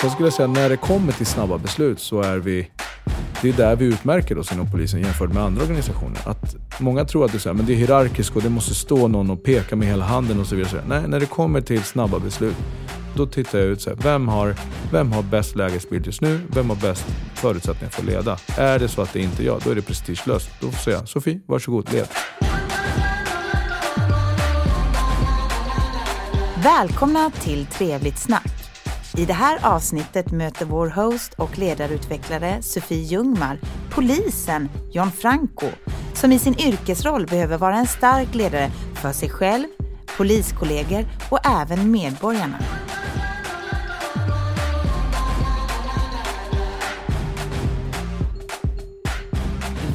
Så jag skulle säga när det kommer till snabba beslut så är vi det är där vi utmärker oss inom polisen jämfört med andra organisationer. Att många tror att det är, så här, men det är hierarkiskt och det måste stå någon och peka med hela handen och så vidare. Nej, när det kommer till snabba beslut, då tittar jag ut så här, vem har, vem har bäst lägesbild just nu? Vem har bäst förutsättningar för att leda? Är det så att det inte är jag, då är det prestigelöst. Då säger jag Sofie, varsågod, led. Välkomna till Trevligt snack. I det här avsnittet möter vår host och ledarutvecklare Sofie Ljungmar polisen John Franco som i sin yrkesroll behöver vara en stark ledare för sig själv, poliskollegor och även medborgarna.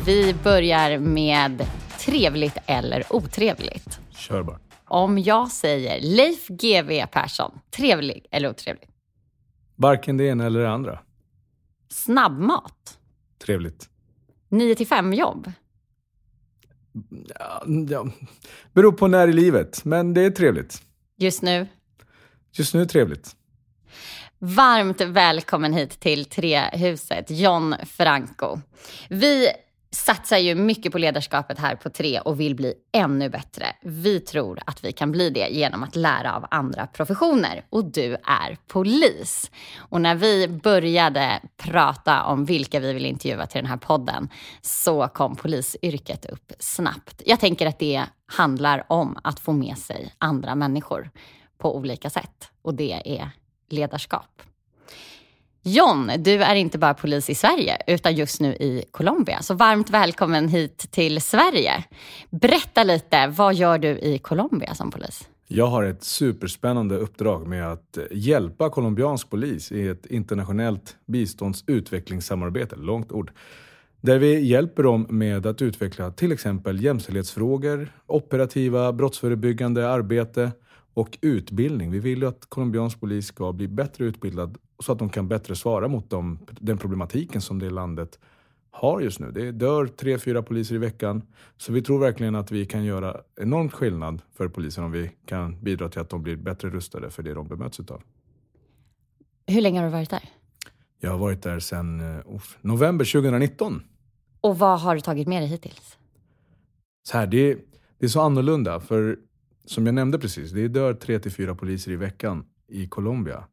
Vi börjar med trevligt eller otrevligt. Kör bara. Om jag säger Leif GW Persson, trevlig eller otrevlig? Varken det ena eller det andra. Snabbmat, Trevligt. 9 till 5 jobb. Ja, ja. Beror på när i livet, men det är trevligt. Just nu, Just nu är trevligt. Varmt välkommen hit till Trehuset, John Franco. Vi satsar ju mycket på ledarskapet här på Tre och vill bli ännu bättre. Vi tror att vi kan bli det genom att lära av andra professioner. Och du är polis. Och när vi började prata om vilka vi vill intervjua till den här podden så kom polisyrket upp snabbt. Jag tänker att det handlar om att få med sig andra människor på olika sätt. Och det är ledarskap. John, du är inte bara polis i Sverige utan just nu i Colombia. Så varmt välkommen hit till Sverige. Berätta lite, vad gör du i Colombia som polis? Jag har ett superspännande uppdrag med att hjälpa colombiansk polis i ett internationellt biståndsutvecklingssamarbete, långt ord. Där vi hjälper dem med att utveckla till exempel jämställdhetsfrågor, operativa brottsförebyggande arbete och utbildning. Vi vill ju att colombiansk polis ska bli bättre utbildad så att de kan bättre svara mot dem, den problematiken som det landet har just nu. Det dör tre, fyra poliser i veckan. Så vi tror verkligen att vi kan göra enormt skillnad för polisen om vi kan bidra till att de blir bättre rustade för det de bemöts utav. Hur länge har du varit där? Jag har varit där sedan eh, november 2019. Och vad har du tagit med dig hittills? Så här, det, det är så annorlunda, för som jag nämnde precis, det dör tre till fyra poliser i veckan i Colombia.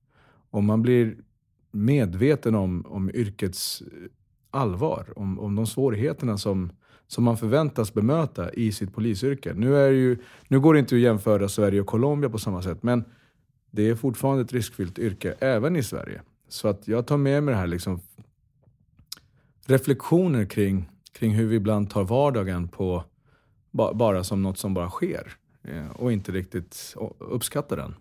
Och man blir medveten om, om yrkets eh, allvar, om, om de svårigheterna som, som man förväntas bemöta i sitt polisyrke. Nu, är ju, nu går det inte att jämföra Sverige och Colombia på samma sätt, men det är fortfarande ett riskfyllt yrke även i Sverige. Så att jag tar med mig det här liksom reflektioner kring, kring hur vi ibland tar vardagen på bara som något som bara sker och inte riktigt uppskattar den.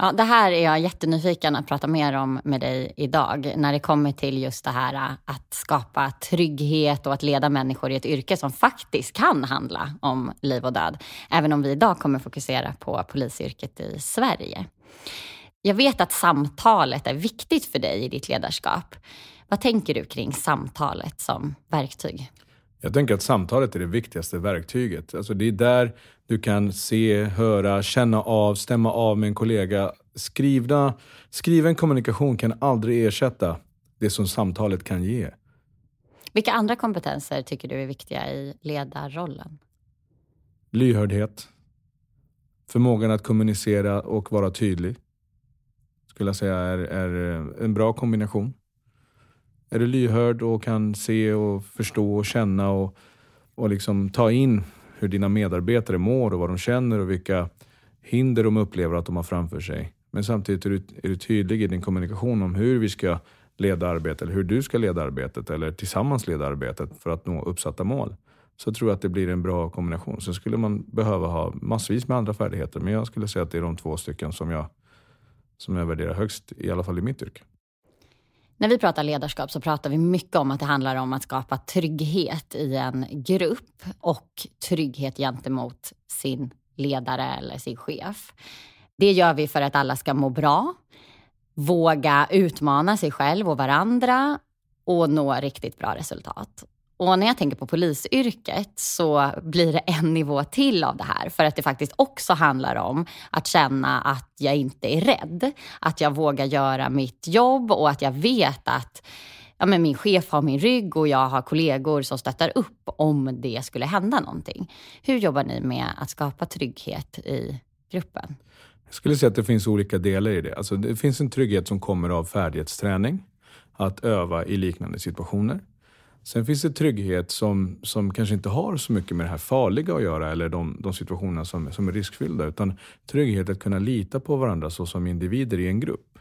Ja, det här är jag jättenyfiken att prata mer om med dig idag. När det kommer till just det här äh, att skapa trygghet och att leda människor i ett yrke som faktiskt kan handla om liv och död. Även om vi idag kommer fokusera på polisyrket i Sverige. Jag vet att samtalet är viktigt för dig i ditt ledarskap. Vad tänker du kring samtalet som verktyg? Jag tänker att samtalet är det viktigaste verktyget. Alltså det är där du kan se, höra, känna av, stämma av med en kollega. Skrivna, skriven kommunikation kan aldrig ersätta det som samtalet kan ge. Vilka andra kompetenser tycker du är viktiga i ledarrollen? Lyhördhet. Förmågan att kommunicera och vara tydlig. Skulle jag säga är, är en bra kombination. Är du lyhörd och kan se och förstå och känna och, och liksom ta in hur dina medarbetare mår och vad de känner och vilka hinder de upplever att de har framför sig. Men samtidigt är du, är du tydlig i din kommunikation om hur vi ska leda arbetet, eller hur du ska leda arbetet eller tillsammans leda arbetet för att nå uppsatta mål. Så tror jag att det blir en bra kombination. Sen skulle man behöva ha massvis med andra färdigheter, men jag skulle säga att det är de två stycken som jag, som jag värderar högst, i alla fall i mitt yrke. När vi pratar ledarskap så pratar vi mycket om att det handlar om att skapa trygghet i en grupp och trygghet gentemot sin ledare eller sin chef. Det gör vi för att alla ska må bra, våga utmana sig själv och varandra och nå riktigt bra resultat. Och när jag tänker på polisyrket så blir det en nivå till av det här. För att det faktiskt också handlar om att känna att jag inte är rädd. Att jag vågar göra mitt jobb och att jag vet att ja, men min chef har min rygg och jag har kollegor som stöttar upp om det skulle hända någonting. Hur jobbar ni med att skapa trygghet i gruppen? Jag skulle säga att det finns olika delar i det. Alltså det finns en trygghet som kommer av färdighetsträning, att öva i liknande situationer. Sen finns det trygghet som, som kanske inte har så mycket med det här farliga att göra eller de, de situationerna som, som är riskfyllda. Utan trygghet att kunna lita på varandra så som individer i en grupp.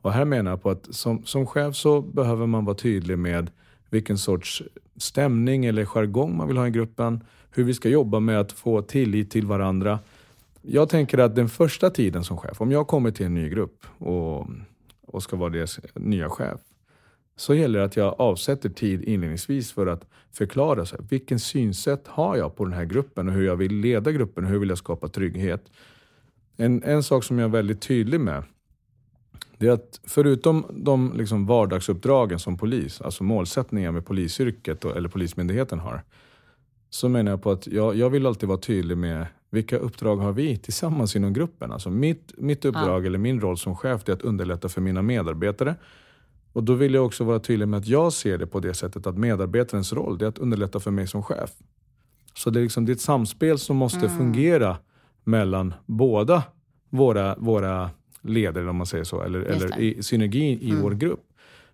Och här menar jag på att som, som chef så behöver man vara tydlig med vilken sorts stämning eller jargong man vill ha i gruppen. Hur vi ska jobba med att få tillit till varandra. Jag tänker att den första tiden som chef, om jag kommer till en ny grupp och, och ska vara deras nya chef, så gäller det att jag avsätter tid inledningsvis för att förklara så här, vilken synsätt har jag på den här gruppen och hur jag vill leda gruppen och hur vill jag skapa trygghet. En, en sak som jag är väldigt tydlig med det är att förutom de liksom vardagsuppdragen som polis, alltså målsättningar med polisyrket och, eller Polismyndigheten har, så menar jag på att jag, jag vill alltid vara tydlig med vilka uppdrag har vi tillsammans inom gruppen? Alltså mitt, mitt uppdrag ja. eller min roll som chef är att underlätta för mina medarbetare och då vill jag också vara tydlig med att jag ser det på det sättet att medarbetarens roll är att underlätta för mig som chef. Så det är, liksom, det är ett samspel som måste mm. fungera mellan båda våra, våra ledare, om man säger så, eller, eller i synergi i mm. vår grupp.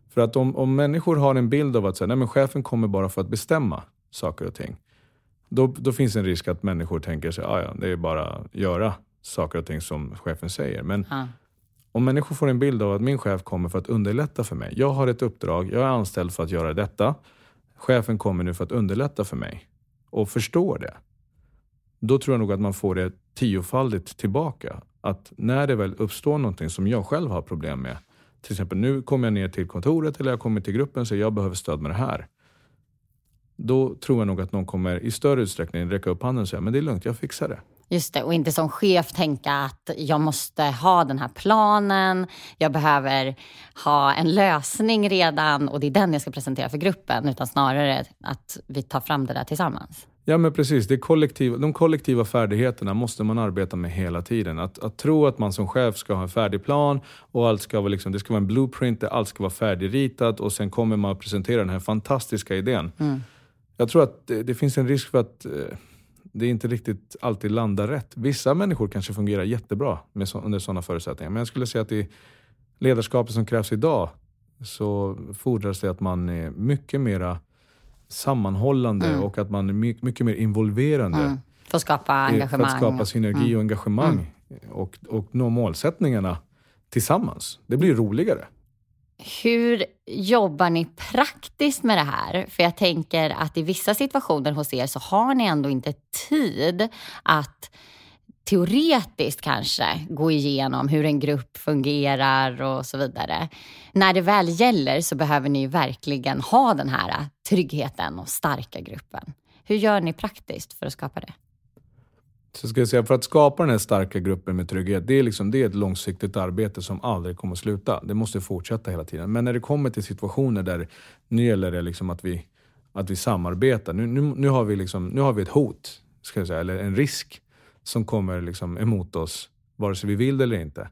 För att om, om människor har en bild av att säga, nej, men chefen kommer bara för att bestämma saker och ting. Då, då finns en risk att människor tänker sig, ah, ja, det är bara att göra saker och ting som chefen säger. Men ja. Om människor får en bild av att min chef kommer för att underlätta för mig. Jag har ett uppdrag, jag är anställd för att göra detta. Chefen kommer nu för att underlätta för mig och förstår det. Då tror jag nog att man får det tiofaldigt tillbaka. Att när det väl uppstår någonting som jag själv har problem med. Till exempel nu kommer jag ner till kontoret eller jag kommer till gruppen och säger jag behöver stöd med det här. Då tror jag nog att någon kommer i större utsträckning räcka upp handen och säga men det är lugnt, jag fixar det. Just det, och inte som chef tänka att jag måste ha den här planen, jag behöver ha en lösning redan och det är den jag ska presentera för gruppen, utan snarare att vi tar fram det där tillsammans. Ja men precis, det kollektiva, de kollektiva färdigheterna måste man arbeta med hela tiden. Att, att tro att man som chef ska ha en färdig plan och allt ska vara liksom, det ska vara en blueprint där allt ska vara färdigritat och sen kommer man att presentera den här fantastiska idén. Mm. Jag tror att det, det, finns en risk för att eh, det inte riktigt alltid landar rätt. Vissa människor kanske fungerar jättebra med så, under sådana förutsättningar. Men jag skulle säga att i ledarskapet som krävs idag så fordras det att man är mycket mera sammanhållande mm. och att man är mycket, mycket mer involverande. Mm. För att skapa engagemang. För att skapa synergi mm. och engagemang mm. och, och nå målsättningarna tillsammans. Det blir roligare. Hur jobbar ni praktiskt med det här? För jag tänker att i vissa situationer hos er så har ni ändå inte tid att teoretiskt kanske gå igenom hur en grupp fungerar och så vidare. När det väl gäller så behöver ni verkligen ha den här tryggheten och starka gruppen. Hur gör ni praktiskt för att skapa det? Så ska jag säga, för att skapa den här starka gruppen med trygghet, det är, liksom, det är ett långsiktigt arbete som aldrig kommer att sluta. Det måste fortsätta hela tiden. Men när det kommer till situationer där nu gäller det liksom att, vi, att vi samarbetar. Nu, nu, nu, har vi liksom, nu har vi ett hot, ska jag säga, eller en risk som kommer liksom emot oss, vare sig vi vill det eller inte.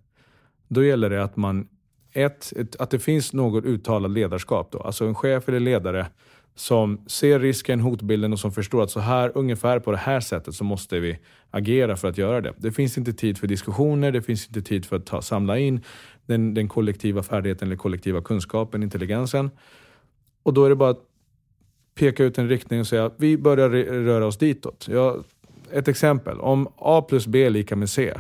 Då gäller det att man ett, ett, att det finns något uttalat ledarskap. Då. Alltså en chef eller ledare som ser risken, hotbilden och som förstår att så här, ungefär på det här sättet så måste vi agera för att göra det. Det finns inte tid för diskussioner, det finns inte tid för att ta, samla in den, den kollektiva färdigheten eller kollektiva kunskapen, intelligensen. Och då är det bara att peka ut en riktning och säga att vi börjar röra oss ditåt. Jag, ett exempel, om A plus B är lika med C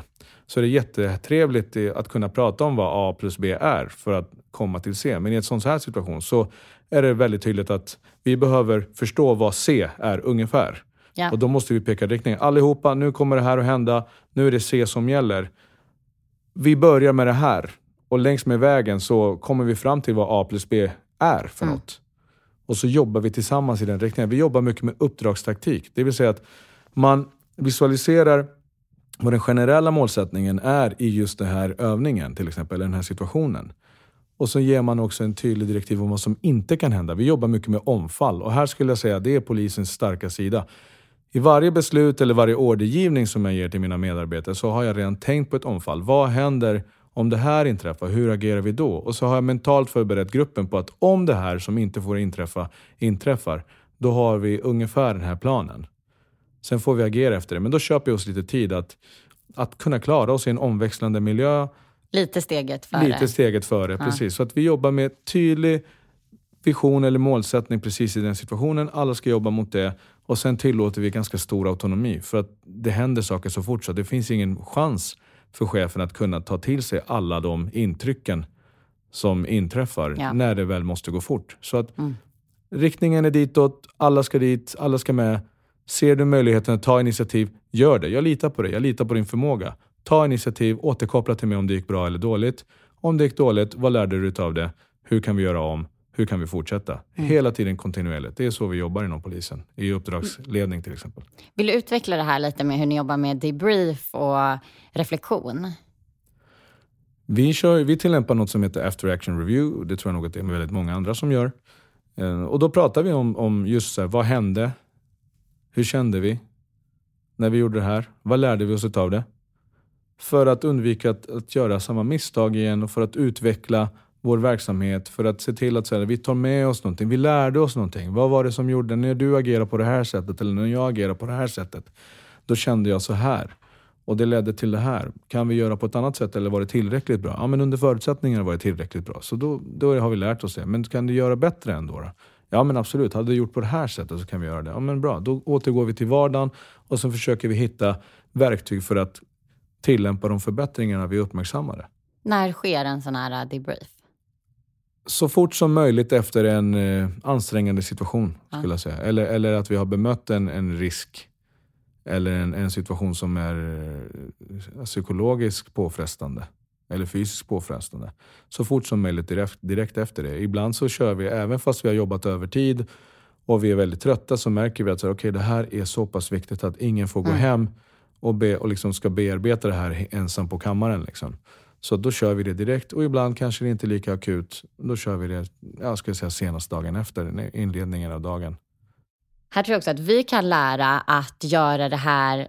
så är det jättetrevligt att kunna prata om vad A plus B är för att komma till C. Men i en sån här situation så är det väldigt tydligt att vi behöver förstå vad C är ungefär. Ja. Och då måste vi peka riktning. Allihopa, nu kommer det här att hända. Nu är det C som gäller. Vi börjar med det här. Och längs med vägen så kommer vi fram till vad A plus B är för mm. något. Och så jobbar vi tillsammans i den riktningen. Vi jobbar mycket med uppdragstaktik. Det vill säga att man visualiserar vad den generella målsättningen är i just den här övningen, till exempel, eller den här situationen. Och så ger man också en tydlig direktiv om vad som inte kan hända. Vi jobbar mycket med omfall och här skulle jag säga att det är polisens starka sida. I varje beslut eller varje ordergivning som jag ger till mina medarbetare så har jag redan tänkt på ett omfall. Vad händer om det här inträffar? Hur agerar vi då? Och så har jag mentalt förberett gruppen på att om det här som inte får inträffa inträffar, då har vi ungefär den här planen. Sen får vi agera efter det. Men då köper vi oss lite tid att, att kunna klara oss i en omväxlande miljö. Lite steget före. Lite steget före, Ja. precis. Så att vi jobbar med tydlig vision eller målsättning precis i den situationen. Alla ska jobba mot det. Och sen tillåter vi ganska stor autonomi. För att det händer saker så fort så det finns ingen chans för chefen att kunna ta till sig alla de intrycken som inträffar Ja. när det väl måste gå fort. Så att Mm. riktningen är ditåt, alla ska dit, alla ska med. Ser du möjligheten att ta initiativ, gör det. Jag litar på dig, jag litar på din förmåga. Ta initiativ, återkoppla till mig om det gick bra eller dåligt. Om det gick dåligt, vad lärde du dig av det? Hur kan vi göra om? Hur kan vi fortsätta? Hela tiden kontinuerligt. Det är så vi jobbar inom polisen. I uppdragsledning till exempel. Vill du utveckla det här lite med hur ni jobbar med debrief och reflektion? Vi, kör, vi tillämpar något som heter after action review. Det tror jag nog att det är väldigt många andra som gör. Eh, Och då pratar vi om, om just så här, vad hände? Hur kände vi när vi gjorde det här? Vad lärde vi oss av det? För att undvika att, att göra samma misstag igen och för att utveckla vår verksamhet. För att se till att så här, vi tar med oss någonting. Vi lärde oss någonting. Vad var det som gjorde när du agerade på det här sättet eller när jag agerade på det här sättet? Då kände jag så här. Och det ledde till det här. Kan vi göra på ett annat sätt eller var det tillräckligt bra? Ja, men under förutsättningarna var det tillräckligt bra. Så då, då har vi lärt oss det. Men kan du göra bättre ändå? Då? Ja men absolut, hade du gjort på det här sättet så kan vi göra det. Ja men bra, då återgår vi till vardagen och så försöker vi hitta verktyg för att tillämpa de förbättringarna vi uppmärksammade. När sker en sån här uh, debrief? Så fort som möjligt efter en eh, ansträngande situation, skulle jag säga. Eller, eller att vi har bemött en, en risk. Eller en, en situation som är eh, psykologiskt påfrestande. Eller fysiskt påfrestande. Så fort som möjligt direkt, direkt efter det. Ibland så kör vi, även fast vi har jobbat övertid och vi är väldigt trötta, så märker vi att så okay, det här är så pass viktigt att ingen får gå hem och, be, och liksom ska bearbeta det här ensam på kammaren. Liksom. Så då kör vi det direkt och ibland kanske det inte är lika akut. Då kör vi det jag ska säga, senast dagen efter, inledningen av dagen. Här tror jag också att vi kan lära att göra det här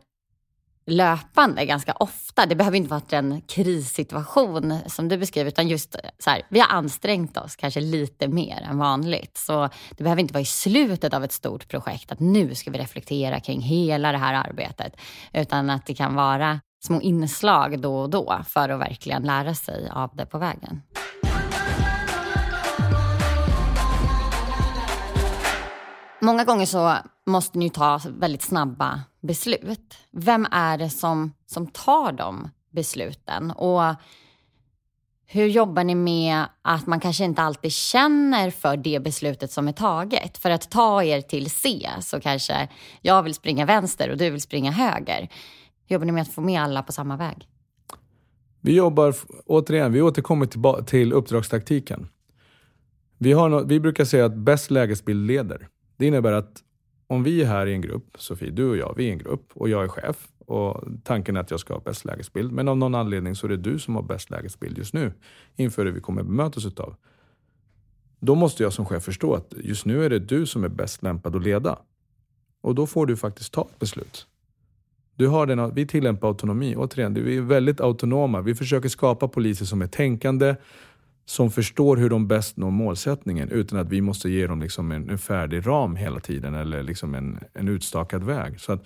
löpande ganska ofta. Det behöver inte vara en krissituation som du beskriver, utan just så här, vi har ansträngt oss kanske lite mer än vanligt. Så det behöver inte vara i slutet av ett stort projekt, att nu ska vi reflektera kring hela det här arbetet, utan att det kan vara små inslag då och då för att verkligen lära sig av det på vägen. Många gånger så måste ni ta väldigt snabba beslut. Vem är det som, som tar de besluten? Och hur jobbar ni med att man kanske inte alltid känner för det beslutet som är taget? För att ta er till C så kanske jag vill springa vänster och du vill springa höger. Hur jobbar ni med att få med alla på samma väg? Vi jobbar, återigen, vi återkommer till, till uppdragstaktiken. Vi, har no, vi brukar säga att bäst lägesbild leder. Det innebär att om vi är här i en grupp, Sofie, du och jag, vi är en grupp och jag är chef och tanken är att jag ska ha bäst lägesbild. Men av någon anledning så är det du som har bäst lägesbild just nu inför det vi kommer bemötas utav. Då måste jag som chef förstå att just nu är det du som är bäst lämpad att leda. Och då får du faktiskt ta ett beslut. Du har den, vi tillämpar autonomi. Återigen, vi är väldigt autonoma. Vi försöker skapa poliser som är tänkande, som förstår hur de bäst når målsättningen utan att vi måste ge dem liksom en, en färdig ram hela tiden eller liksom en, en utstakad väg. Så att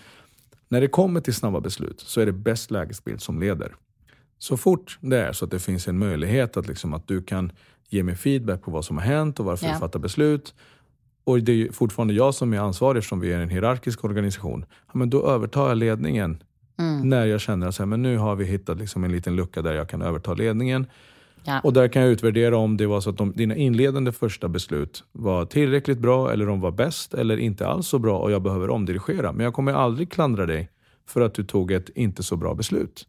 när det kommer till snabba beslut så är det bäst lägesbild som leder. Så fort det är så att det finns en möjlighet att, liksom att du kan ge mig feedback på vad som har hänt och varför Ja. du fattar beslut. Och det är fortfarande jag som är ansvarig eftersom vi är en hierarkisk organisation. Ja, men då övertar jag ledningen Mm. när jag känner att så här, men nu har vi hittat liksom en liten lucka där jag kan överta ledningen. Ja. Och där kan jag utvärdera om det var så att de, dina inledande första beslut var tillräckligt bra eller de var bäst eller inte alls så bra och jag behöver omdirigera. Men jag kommer aldrig klandra dig för att du tog ett inte så bra beslut.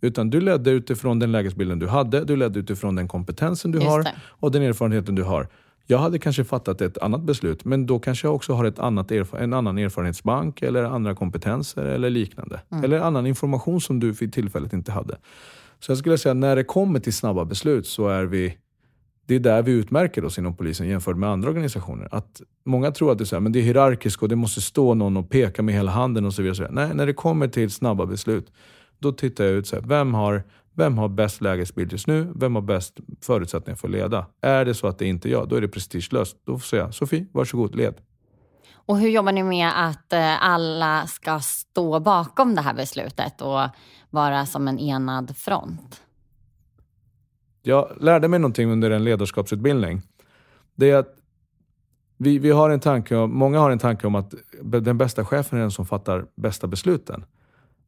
Utan du ledde utifrån den lägesbilden du hade, du ledde utifrån den kompetensen du Just har det. och den erfarenheten du har. Jag hade kanske fattat ett annat beslut, men då kanske jag också har ett annat en annan erfarenhetsbank eller andra kompetenser eller liknande. Eller annan information som du vid tillfället inte hade. Så jag skulle säga när det kommer till snabba beslut så är vi det är där vi utmärker oss inom polisen jämfört med andra organisationer. Att många tror att det är, så här, men det är hierarkiskt och det måste stå någon och peka med hela handen och så vidare. Nej, när det kommer till snabba beslut, då tittar jag ut så här, vem har, vem har bäst lägesbild just nu? Vem har bäst förutsättningar för att leda? Är det så att det inte är jag, då är det prestigelöst. Då säger jag Sofie, varsågod, led. Och hur jobbar ni med att eh, alla ska stå bakom det här beslutet och vara som en enad front? Jag lärde mig någonting under en ledarskapsutbildning. Det är att vi, vi har en tanke, många har en tanke om att den bästa chefen är den som fattar bästa besluten.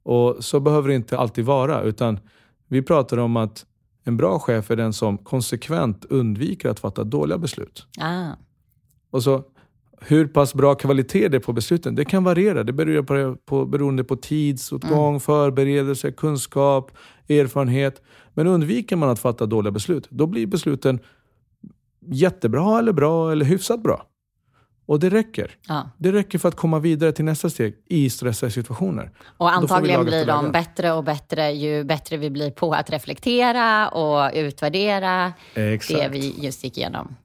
Och Så behöver det inte alltid vara. Utan vi pratar om att en bra chef är den som konsekvent undviker att fatta dåliga beslut. Ah. Och så hur pass bra kvalitet det är på besluten, det kan variera. Det beror på, på, beroende på tidsåtgång, mm. förberedelse, kunskap, erfarenhet. Men undviker man att fatta dåliga beslut, då blir besluten jättebra, eller bra eller hyfsat bra. Och det räcker. Ja. Det räcker för att komma vidare till nästa steg i stressiga situationer. Och antagligen blir de bättre och bättre ju bättre vi blir på att reflektera och utvärdera Exakt. det vi just gick igenom.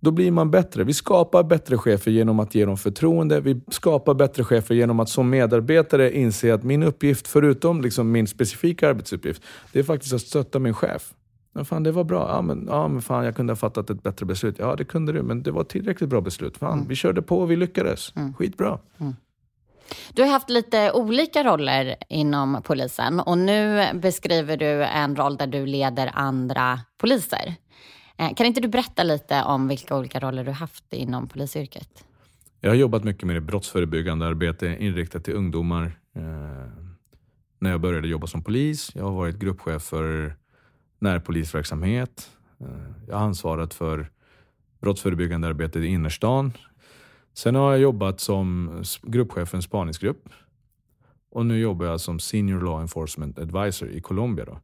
Då blir man bättre. Vi skapar bättre chefer genom att ge dem förtroende. Vi skapar bättre chefer genom att som medarbetare inse att min uppgift, förutom liksom min specifika arbetsuppgift, det är faktiskt att stötta min chef. Ja, fan, det var bra. Ja men, ja, men fan, jag kunde ha fattat ett bättre beslut. Ja, det kunde du, men det var tillräckligt bra beslut. Fan, mm. Vi körde på och vi lyckades. Mm. Skitbra. Mm. Du har haft lite olika roller inom polisen och nu beskriver du en roll där du leder andra poliser. Eh, kan inte du berätta lite om vilka olika roller du haft inom polisyrket? Jag har jobbat mycket med det brottsförebyggande arbete inriktat till ungdomar. Eh, när jag började jobba som polis. Jag har varit gruppchef för närpolisverksamhet. Eh, jag har ansvarat för brottsförebyggande arbete i innerstan. Sen har jag jobbat som gruppchef för en spaningsgrupp. Och nu jobbar jag som Senior Law Enforcement Advisor i Colombia. Då.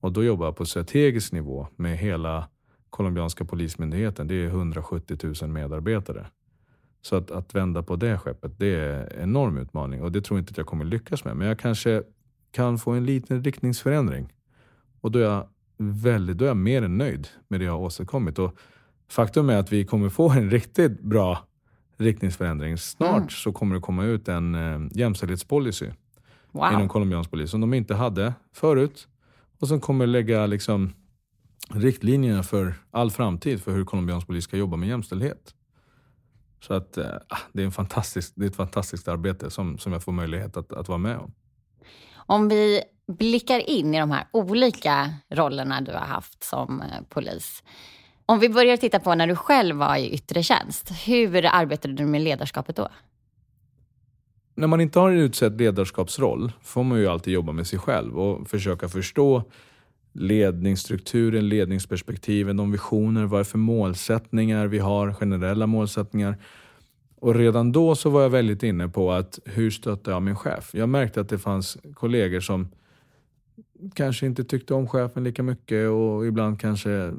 Och då jobbar jag på strategisk nivå med hela colombianska polismyndigheten. Det är 170 000 medarbetare. Så att, att vända på det skeppet, det är en enorm utmaning och det tror jag inte att jag kommer lyckas med. Men jag kanske kan få en liten riktningsförändring. Och då är jag, väldigt, då är jag mer än nöjd med det jag har åstadkommit. Och faktum är att vi kommer få en riktigt bra riktningsförändring. Snart mm. så kommer det komma ut en eh, jämställdhetspolicy wow. inom colombiansk polis som de inte hade förut. Och som kommer lägga liksom riktlinjerna för all framtid för hur colombiansk polis ska jobba med jämställdhet. Så att eh, ah, det, är en fantastisk, det är ett fantastiskt arbete som, som jag får möjlighet att, att vara med om. Om vi blickar in i de här olika rollerna du har haft som eh, polis. Om vi börjar titta på när du själv var i yttre tjänst. Hur arbetade du med ledarskapet då? När man inte har en utsedd ledarskapsroll får man ju alltid jobba med sig själv och försöka förstå ledningsstrukturen, ledningsperspektiven, de visioner, vad är för målsättningar vi har, generella målsättningar. Och redan då så var jag väldigt inne på att hur stöttar jag min chef? Jag märkte att det fanns kollegor som kanske inte tyckte om chefen lika mycket och ibland kanske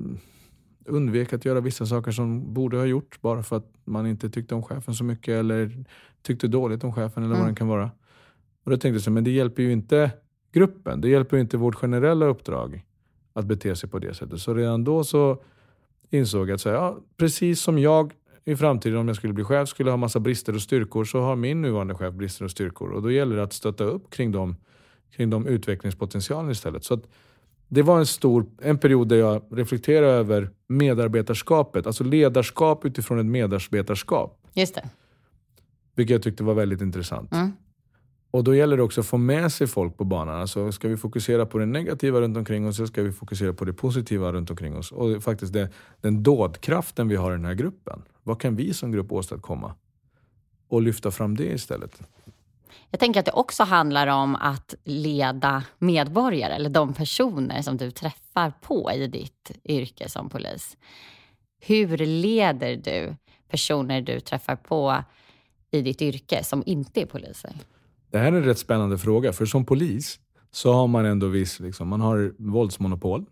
undvek att göra vissa saker som borde ha gjorts bara för att man inte tyckte om chefen så mycket eller tyckte dåligt om chefen eller vad mm. det kan vara. Och då tänkte jag, men det hjälper ju inte gruppen. Det hjälper inte vårt generella uppdrag att bete sig på det sättet. Så redan då så insåg jag att så ja, precis som jag i framtiden om jag skulle bli chef skulle ha massa brister och styrkor så har min nuvarande chef brister och styrkor. Och då gäller det att stötta upp kring de, kring de utvecklingspotentialen istället. Så det var en stor en period där jag reflekterade över medarbetarskapet. Alltså ledarskap utifrån ett medarbetarskap. Just det. Vilket jag tyckte var väldigt intressant. Mm. Och då gäller det också att få med sig folk på banan. Alltså ska vi fokusera på det negativa runt omkring oss så ska vi fokusera på det positiva runt omkring oss. Och faktiskt det, den dådkraften vi har i den här gruppen. Vad kan vi som grupp åstadkomma? Och lyfta fram det istället. Jag tänker att det också handlar om att leda medborgare, eller de personer som du träffar på i ditt yrke som polis. Hur leder du personer du träffar på i ditt yrke som inte är poliser? Det här är en rätt spännande fråga, för som polis så har man ändå viss, liksom, man har våldsmonopol.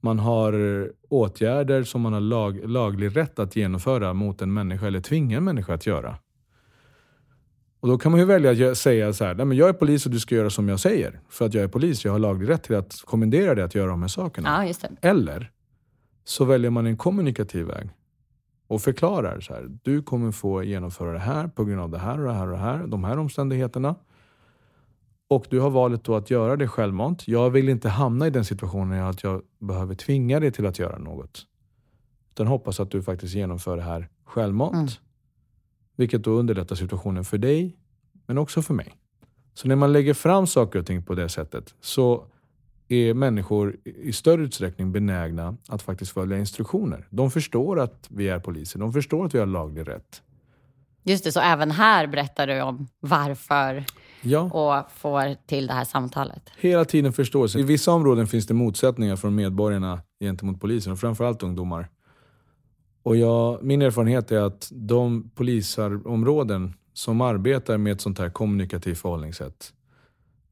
Man har åtgärder som man har lag, laglig rätt att genomföra mot en människa eller tvinga en människa att göra. Och Då kan man ju välja att säga så här, Nej, men jag är polis och du ska göra som jag säger. För att jag är polis, jag har laglig rätt till att kommendera dig att göra de här sakerna. Ja, Eller så väljer man en kommunikativ väg och förklarar så här. Du kommer få genomföra det här på grund av det här och det här och det här, de här omständigheterna. Och du har valet då att göra det självmant. Jag vill inte hamna i den situationen att jag behöver tvinga dig till att göra något. Utan hoppas att du faktiskt genomför det här självmant. Mm. Vilket då underlättar situationen för dig, men också för mig. Så när man lägger fram saker och ting på det sättet så är människor i större utsträckning benägna att faktiskt följa instruktioner. De förstår att vi är poliser, de förstår att vi har laglig rätt. Just det, så även här berättar du om varför ja. och får till det här samtalet. Hela tiden förståelse. I vissa områden finns det motsättningar från medborgarna gentemot polisen och framförallt ungdomar. Och jag, min erfarenhet är att de polisområden som arbetar med ett sånt här kommunikativt förhållningssätt,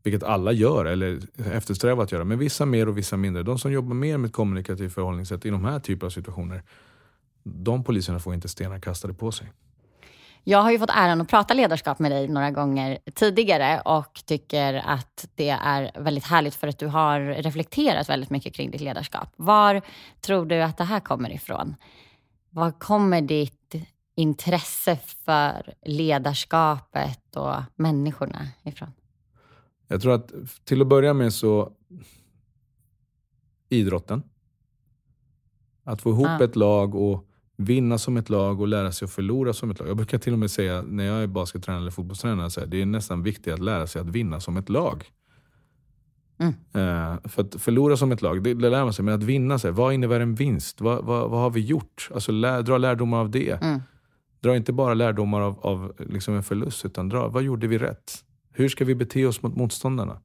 vilket alla gör eller eftersträvar att göra, men vissa mer och vissa mindre. De som jobbar mer med ett kommunikativt förhållningssätt i de här typerna av situationer, de poliserna får inte stenar kastade på sig. Jag har ju fått äran att prata ledarskap med dig några gånger tidigare och tycker att det är väldigt härligt för att du har reflekterat väldigt mycket kring ditt ledarskap. Var tror du att det här kommer ifrån? Var kommer ditt intresse för ledarskapet och människorna ifrån? Jag tror att till att börja med så idrotten. Att få ihop ah. ett lag och vinna som ett lag och lära sig att förlora som ett lag. Jag brukar till och med säga när jag är baskettränare eller fotbollstränare, så här, det är nästan viktigt att lära sig att vinna som ett lag. Mm. Uh, för att förlora som ett lag, det, det lär man sig. Men att vinna, så här, vad innebär en vinst? Vad, vad, vad har vi gjort? Alltså, lär, dra lärdomar av det. Mm. Dra inte bara lärdomar av, av liksom en förlust, utan dra, vad gjorde vi rätt? Hur ska vi bete oss mot motståndarna?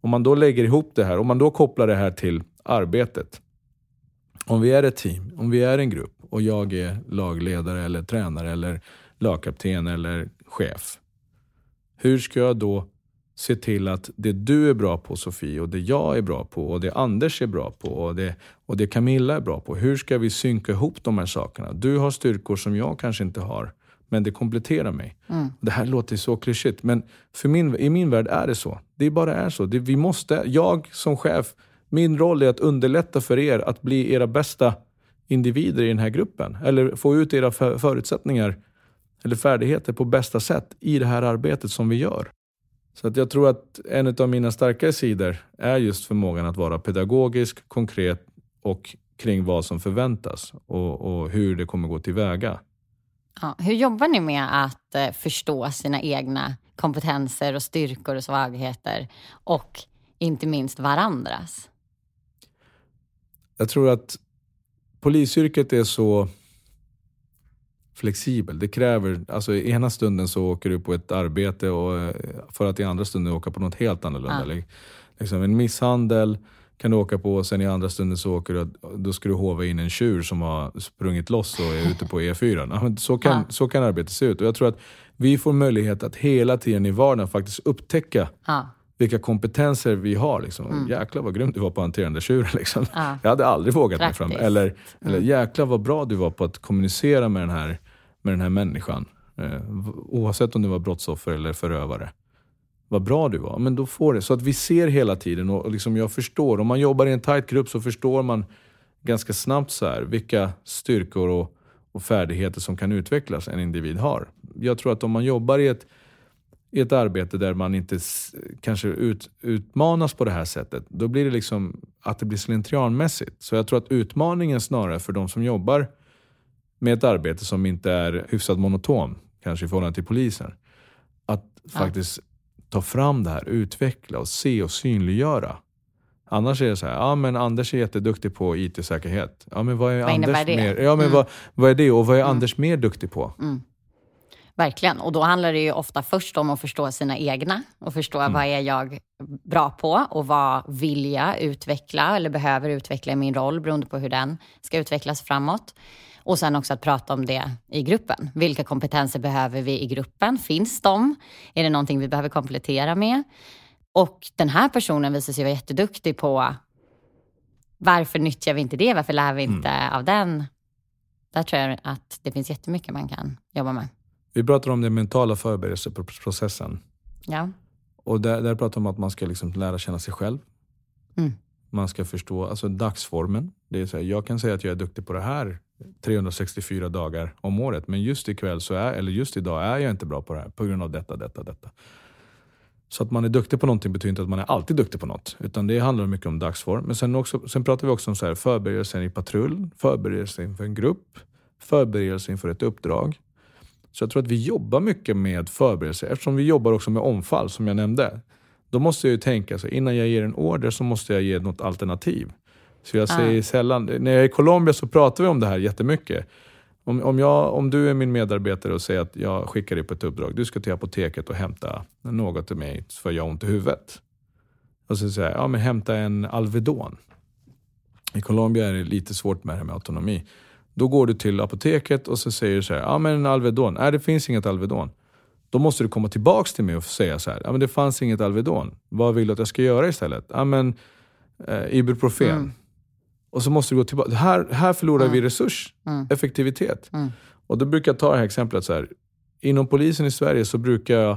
Om man då lägger ihop det här, om man då kopplar det här till arbetet. Om vi är ett team, om vi är en grupp och jag är lagledare eller tränare eller lagkapten eller chef. Hur ska jag då se till att det du är bra på Sofie och det jag är bra på och det Anders är bra på och det, och det Camilla är bra på. Hur ska vi synka ihop de här sakerna? Du har styrkor som jag kanske inte har, men det kompletterar mig. Mm. Det här låter så klyschigt, men för min, i min värld är det så. Det bara är så. Det, vi måste, jag som chef, min roll är att underlätta för er att bli era bästa individer i den här gruppen. Eller få ut era förutsättningar eller färdigheter på bästa sätt i det här arbetet som vi gör. Så att jag tror att en av mina starkare sidor är just förmågan att vara pedagogisk, konkret och kring vad som förväntas och, och hur det kommer gå tillväga. Ja, hur jobbar ni med att eh, förstå sina egna kompetenser och styrkor och svagheter och inte minst varandras? Jag tror att polisyrket är så flexibel. Det kräver, alltså i ena stunden så åker du på ett arbete och eh, för att i andra stunden åka på något helt annorlunda. Ja. Liksom en misshandel kan du åka på och sen i andra stunden så åker du, då ska du hova in en tjur som har sprungit loss och är ute på E4. Så kan, ja. så kan arbetet se ut. Och jag tror att vi får möjlighet att hela tiden i vardagen faktiskt upptäcka ja vilka kompetenser vi har. Liksom. Mm. Jäklar vad grymt du var på att hantera den tjuren. Liksom. Ja. Jag hade aldrig vågat mig fram. Eller, mm. eller jäklar vad bra du var på att kommunicera med den här, med den här människan. Eh, oavsett om du var brottsoffer eller förövare. Vad bra du var. Men då får det. Så att vi ser hela tiden och liksom jag förstår. Om man jobbar i en tight grupp så förstår man ganska snabbt så här, vilka styrkor och, och färdigheter som kan utvecklas en individ har. Jag tror att om man jobbar i ett i ett arbete där man inte kanske ut, utmanas på det här sättet, då blir det liksom att det blir slentrianmässigt. Så jag tror att utmaningen snarare för de som jobbar med ett arbete som inte är hyfsat monoton, kanske i förhållande till polisen, att ja. faktiskt ta fram det här, utveckla och se och synliggöra. Annars är det så här, ja men Anders är jätteduktig på IT-säkerhet. Ja men vad är vad Anders mer? Ja, men mm. vad, vad är det och vad är mm. Anders mer duktig på? Mm. Verkligen. Och då handlar det ju ofta först om att förstå sina egna och förstå mm. vad är jag bra på och vad vill jag utveckla eller behöver utveckla i min roll beroende på hur den ska utvecklas framåt. Och sen också att prata om det i gruppen. Vilka kompetenser behöver vi i gruppen? Finns de? Är det någonting vi behöver komplettera med? Och den här personen visar sig vara jätteduktig på varför nyttjar vi inte det? Varför lär vi inte mm. av den? Där tror jag att det finns jättemycket man kan jobba med. Vi pratar om den mentala förberedelseprocessen. Ja. Och där, där pratar man om att man ska liksom lära känna sig själv. Mm. Man ska förstå alltså dagsformen. Det är så här, jag kan säga att jag är duktig på det här 364 dagar om året. Men just ikväll, så är, eller just idag, är jag inte bra på det här på grund av detta, detta, detta. Så att man är duktig på någonting betyder inte att man är alltid duktig på något. Utan det handlar mycket om dagsform. Men sen, också, sen pratar vi också om så här, förberedelser i patrull, förberedelser inför en grupp, förberedelser inför ett uppdrag. Så jag tror att vi jobbar mycket med förberedelser eftersom vi jobbar också med omfall som jag nämnde. Då måste jag ju tänka, så innan jag ger en order så måste jag ge något alternativ. Så jag säger ah. sällan, när jag är i Colombia så pratar vi om det här jättemycket. Om, om, jag, om du är min medarbetare och säger att jag skickar dig på ett uppdrag. Du ska till apoteket och hämta något till mig för jag har ont i huvudet. Och så säger jag, ja men hämta en Alvedon. I Colombia är det lite svårt med det här med autonomi. Då går du till apoteket och så säger du så här, ja men Alvedon. Nej det finns inget Alvedon. Då måste du komma tillbaks till mig och säga så här, ja men det fanns inget Alvedon. Vad vill du att jag ska göra istället? Ja men eh, Ibuprofen. Mm. Och så måste du gå tillbaka. Här, här förlorar mm. vi resurs, mm. effektivitet. Mm. Och då brukar jag ta det här exemplet så här. Inom polisen i Sverige så brukar jag,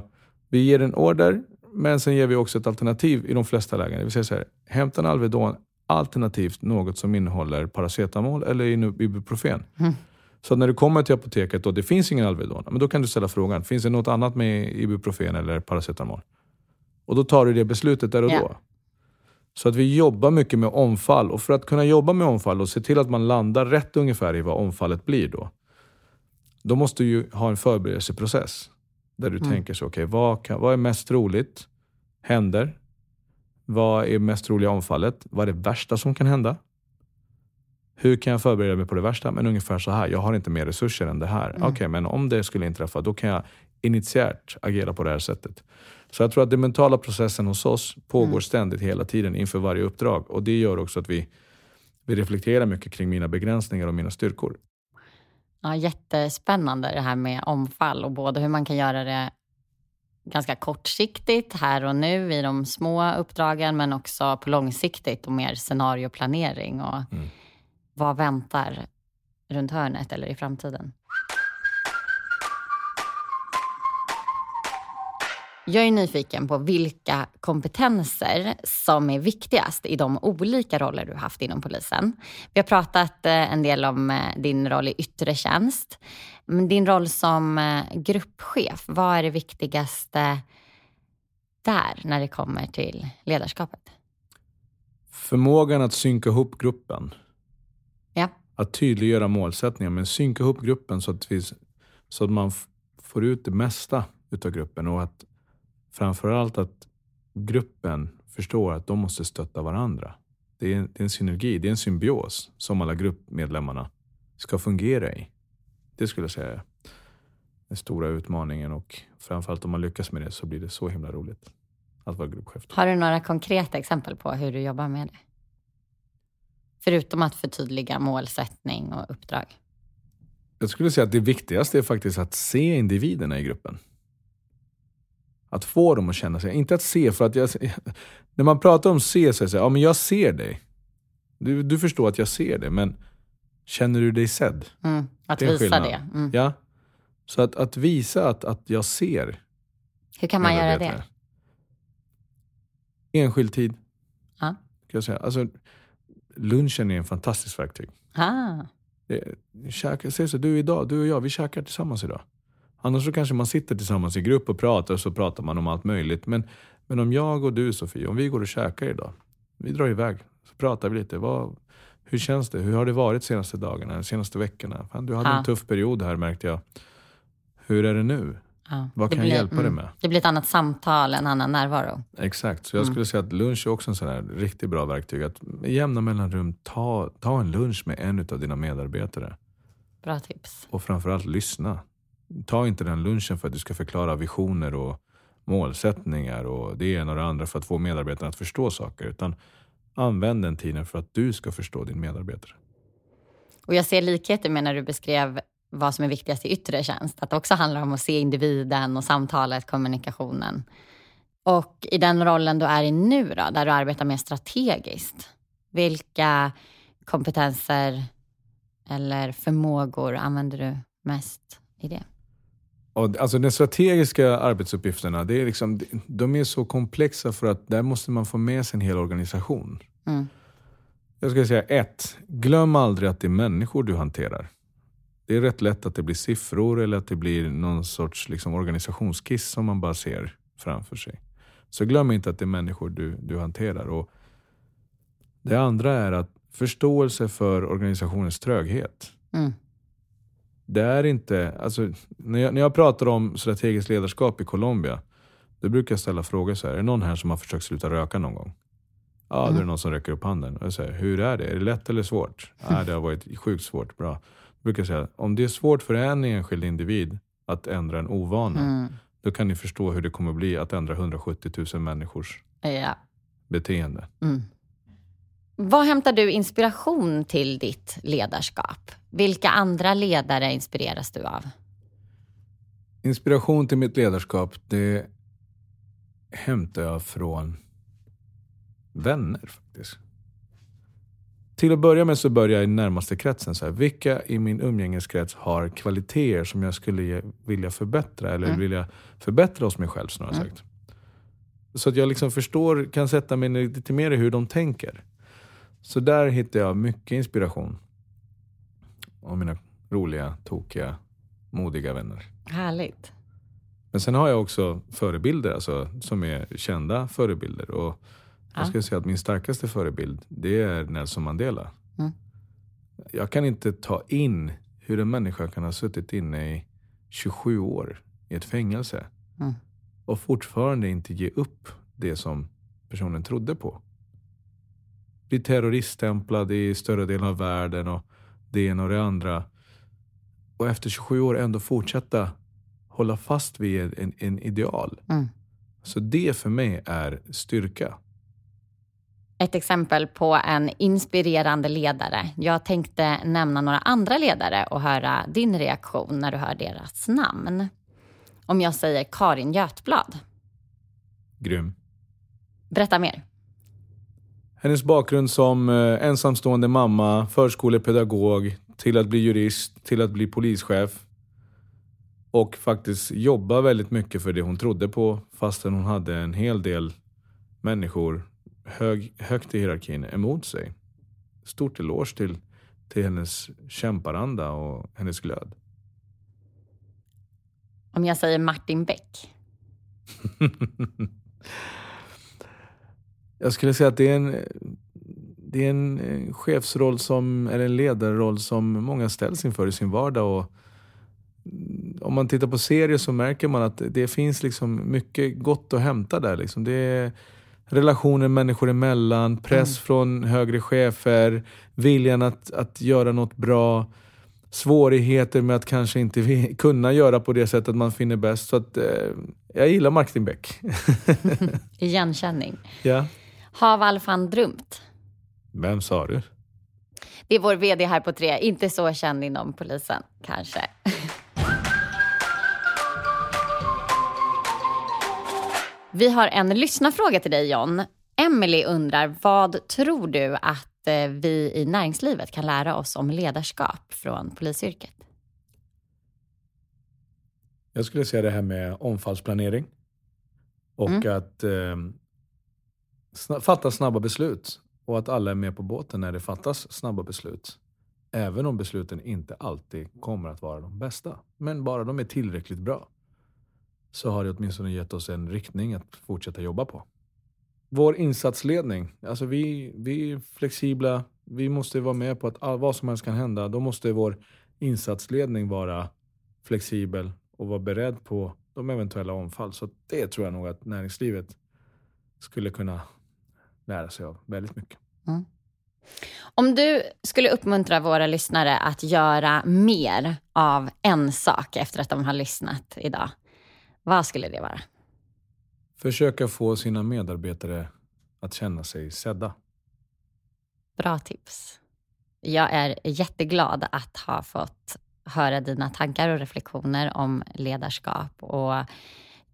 vi ger en order, men sen ger vi också ett alternativ i de flesta lägen. Det vill säga så här, hämta en Alvedon alternativt något som innehåller paracetamol eller ibuprofen. Mm. Så när du kommer till apoteket och det finns ingen Alvedon, men då kan du ställa frågan, finns det något annat med ibuprofen eller paracetamol? Och då tar du det beslutet där och yeah. då. Så att vi jobbar mycket med omfall. Och för att kunna jobba med omfall och se till att man landar rätt ungefär i vad omfallet blir då. Då måste du ha en förberedelseprocess. Där du mm. tänker så, okej, okay, vad, vad är mest troligt händer? Vad är mest troliga omfallet? Vad är det värsta som kan hända? Hur kan jag förbereda mig på det värsta? Men ungefär så här, jag har inte mer resurser än det här. Mm. Okej, okay, men om det skulle inträffa, då kan jag initiärt agera på det här sättet. Så jag tror att den mentala processen hos oss pågår mm. ständigt hela tiden inför varje uppdrag. Och det gör också att vi, vi reflekterar mycket kring mina begränsningar och mina styrkor. Ja, jättespännande det här med omfall och både hur man kan göra det ganska kortsiktigt här och nu i de små uppdragen men också på långsiktigt och mer scenarioplanering och mm vad väntar runt hörnet eller i framtiden. Jag är nyfiken på vilka kompetenser som är viktigast i de olika roller du haft inom polisen. Vi har pratat eh, en del om eh, din roll i yttre tjänst. Men din roll som eh, gruppchef, vad är det viktigaste där när det kommer till ledarskapet? Förmågan att synka ihop gruppen. Att tydliggöra målsättningar, men synka ihop gruppen så att, vi, så att man får ut det mesta utav gruppen och att framförallt att gruppen förstår att de måste stötta varandra. Det är, det är en synergi, det är en symbios som alla gruppmedlemmarna ska fungera i. Det skulle jag säga är den stora utmaningen och framförallt om man lyckas med det så blir det så himla roligt att vara gruppchef. Har du några konkreta exempel på hur du jobbar med det? Förutom att förtydliga målsättning och uppdrag. Jag skulle säga att det viktigaste är faktiskt att se individerna i gruppen. Att få dem att känna sig, inte att se, för att jag, när man pratar om se så är det så här, ja men jag ser dig. Du, du förstår att jag ser dig, men känner du dig sedd? Mm, att det visa det. Mm. Ja. Så att, att visa att, att jag ser. Hur kan man göra det? Enskild tid. Ja. Kan jag säga. Alltså, lunchen är en fantastisk verktyg. Ah. Käka, säg så, du idag, du och jag, vi käkar tillsammans idag. Annars så kanske man sitter tillsammans i grupp och pratar och så pratar man om allt möjligt. Men, men om jag och du Sofie, om vi går och käkar idag. Vi drar iväg, så pratar vi lite. Vad, hur känns det? Hur har det varit de senaste dagarna, de senaste veckorna? Fan, du hade ja. en tuff period här märkte jag. Hur är det nu? Ja, Vad kan blir, jag hjälpa mm, dig med? Det blir ett annat samtal, en annan närvaro. Exakt, så jag mm. skulle säga att lunch är också en sån här riktigt bra verktyg. Att med jämna mellanrum ta, ta en lunch med en av dina medarbetare. Bra tips. Och framförallt lyssna ta inte den lunchen för att du ska förklara visioner och målsättningar och det ena och det andra för att få medarbetarna att förstå saker. Utan använd den tiden för att du ska förstå din medarbetare. Och jag ser likheter med när du beskrev vad som är viktigast i yttre tjänst. Att det också handlar om att se individen och samtalet, kommunikationen. Och i den rollen du är i nu då, där du arbetar mer strategiskt. Vilka kompetenser eller förmågor använder du mest i det? Och, alltså de strategiska arbetsuppgifterna, det är liksom, de är så komplexa för att där måste man få med sig en hel organisation. Mm. Jag ska säga ett, glöm aldrig att det är människor du hanterar. Det är rätt lätt att det blir siffror eller att det blir någon sorts liksom, organisationskiss som man bara ser framför sig. Så glöm inte att det är människor du, du hanterar. Och det andra är att förståelse för organisationens tröghet. Mm. Det är inte, alltså, när, jag, när jag pratar om strategiskt ledarskap i Colombia, då brukar jag ställa frågor så här. Är det någon här som har försökt sluta röka någon gång? Ja, då är det Mm. någon som räcker upp handen. Och jag säger, hur är det? Är det lätt eller svårt? Ja, det har varit sjukt svårt. Bra. Brukar säga, om det är svårt för en enskild individ att ändra en ovana, Mm. då kan ni förstå hur det kommer bli att ändra 170 000 människors Ja. beteende. Mm. Vad hämtar du inspiration till ditt ledarskap? Vilka andra ledare inspireras du av? Inspiration till mitt ledarskap, det hämtar jag från vänner faktiskt. Till att börja med så börjar jag i närmaste kretsen. Så här, vilka i min umgängeskrets har kvaliteter som jag skulle ge- vilja förbättra eller Mm. vilja förbättra hos mig själv snarare Mm. sagt. Så att jag liksom förstår, kan sätta mig lite mer i hur de tänker. Så där hittar jag mycket inspiration. Av mina roliga, tokiga, modiga vänner. Härligt. Men sen har jag också förebilder alltså, som är kända förebilder. Och Ja. jag skulle säga att min starkaste förebild det är Nelson Mandela. Mm. Jag kan inte ta in hur en människa kan ha suttit inne i 27 år i ett fängelse Mm. och fortfarande inte ge upp det som personen trodde på. Bli terroriststämplad i större delen av världen och det ena och det andra. Och efter 27 år ändå fortsätta hålla fast vid en, en ideal. Mm. Så det för mig är styrka. Ett exempel på en inspirerande ledare. Jag tänkte nämna några andra ledare och höra din reaktion när du hör deras namn. Om jag säger Karin Götblad. Grym. Berätta mer. Hennes bakgrund som eh, ensamstående mamma, förskolepedagog, till att bli jurist, till att bli polischef. Och faktiskt jobba väldigt mycket för det hon trodde på fastän hon hade en hel del människor hög, högt i hierarkin emot sig. Stort eloge till, till hennes kämparanda och hennes glöd. Om jag säger Martin Beck. Jag skulle säga att det är en, det är en eh, chefsroll som, eller en ledarroll som många ställs inför i sin vardag. Och mm, om man tittar på serier så märker man att det finns liksom mycket gott att hämta där. Liksom. Det är relationer människor emellan, press från högre chefer, viljan att, att göra något bra. Svårigheter med att kanske inte kunna göra på det sättet man finner bäst. Så att, eh, jag gillar Martin Beck. Igenkänning. ja. Haval van Drumt. Vem sa du? Det är vår vd här på Tre. Inte så känd inom polisen, kanske. Vi har en lyssnarfråga till dig, John. Emily undrar, vad tror du att eh, vi i näringslivet kan lära oss om ledarskap från polisyrket? Jag skulle säga det här med omfallsplanering. Och Mm. att eh, fatta snabba beslut. Och att alla är med på båten när det fattas snabba beslut. Även om besluten inte alltid kommer att vara de bästa. Men bara de är tillräckligt bra. Så har det åtminstone gett oss en riktning att fortsätta jobba på. Vår insatsledning. Alltså vi, vi är flexibla. Vi måste vara med på att all, vad som helst kan hända. Då måste vår insatsledning vara flexibel och vara beredd på de eventuella omfall. Så det tror jag nog att näringslivet skulle kunna lära sig av väldigt mycket. Mm. Om du skulle uppmuntra våra lyssnare att göra mer av en sak efter att de har lyssnat idag, vad skulle det vara? Försöka få sina medarbetare att känna sig sedda. Bra tips. Jag är jätteglad att ha fått höra dina tankar och reflektioner om ledarskap. Och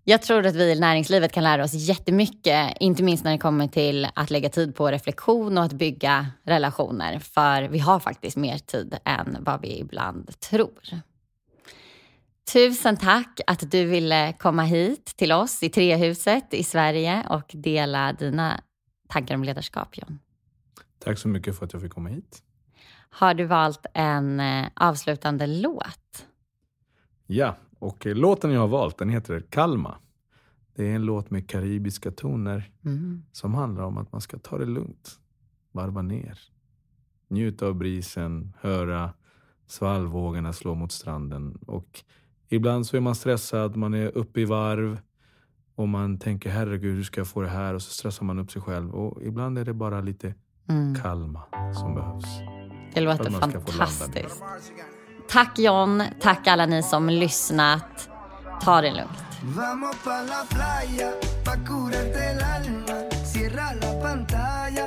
jag tror att vi i näringslivet kan lära oss jättemycket, inte minst när det kommer till att lägga tid på reflektion och att bygga relationer. För vi har faktiskt mer tid än vad vi ibland tror. Tusen tack att du ville komma hit till oss i Trehuset i Sverige och dela dina tankar om ledarskap, John. Tack så mycket för att jag fick komma hit. Har du valt en eh, avslutande låt? Ja, och eh, låten jag har valt den heter Kalma. Det är en låt med karibiska toner Mm. som handlar om att man ska ta det lugnt, varva ner. Njuta av brisen, höra svallvågorna slå mot stranden. Och ibland så är man stressad, man är uppe i varv och man tänker herregud hur ska jag få det här? Och så stressar man upp sig själv. Och ibland är det bara lite Mm. kalma som behövs. Det låter fantastiskt. Tack John, tack alla ni som lyssnat. Ta det lugnt. Vamos pa la playa, pa curarte el alma. Cierra la pantalla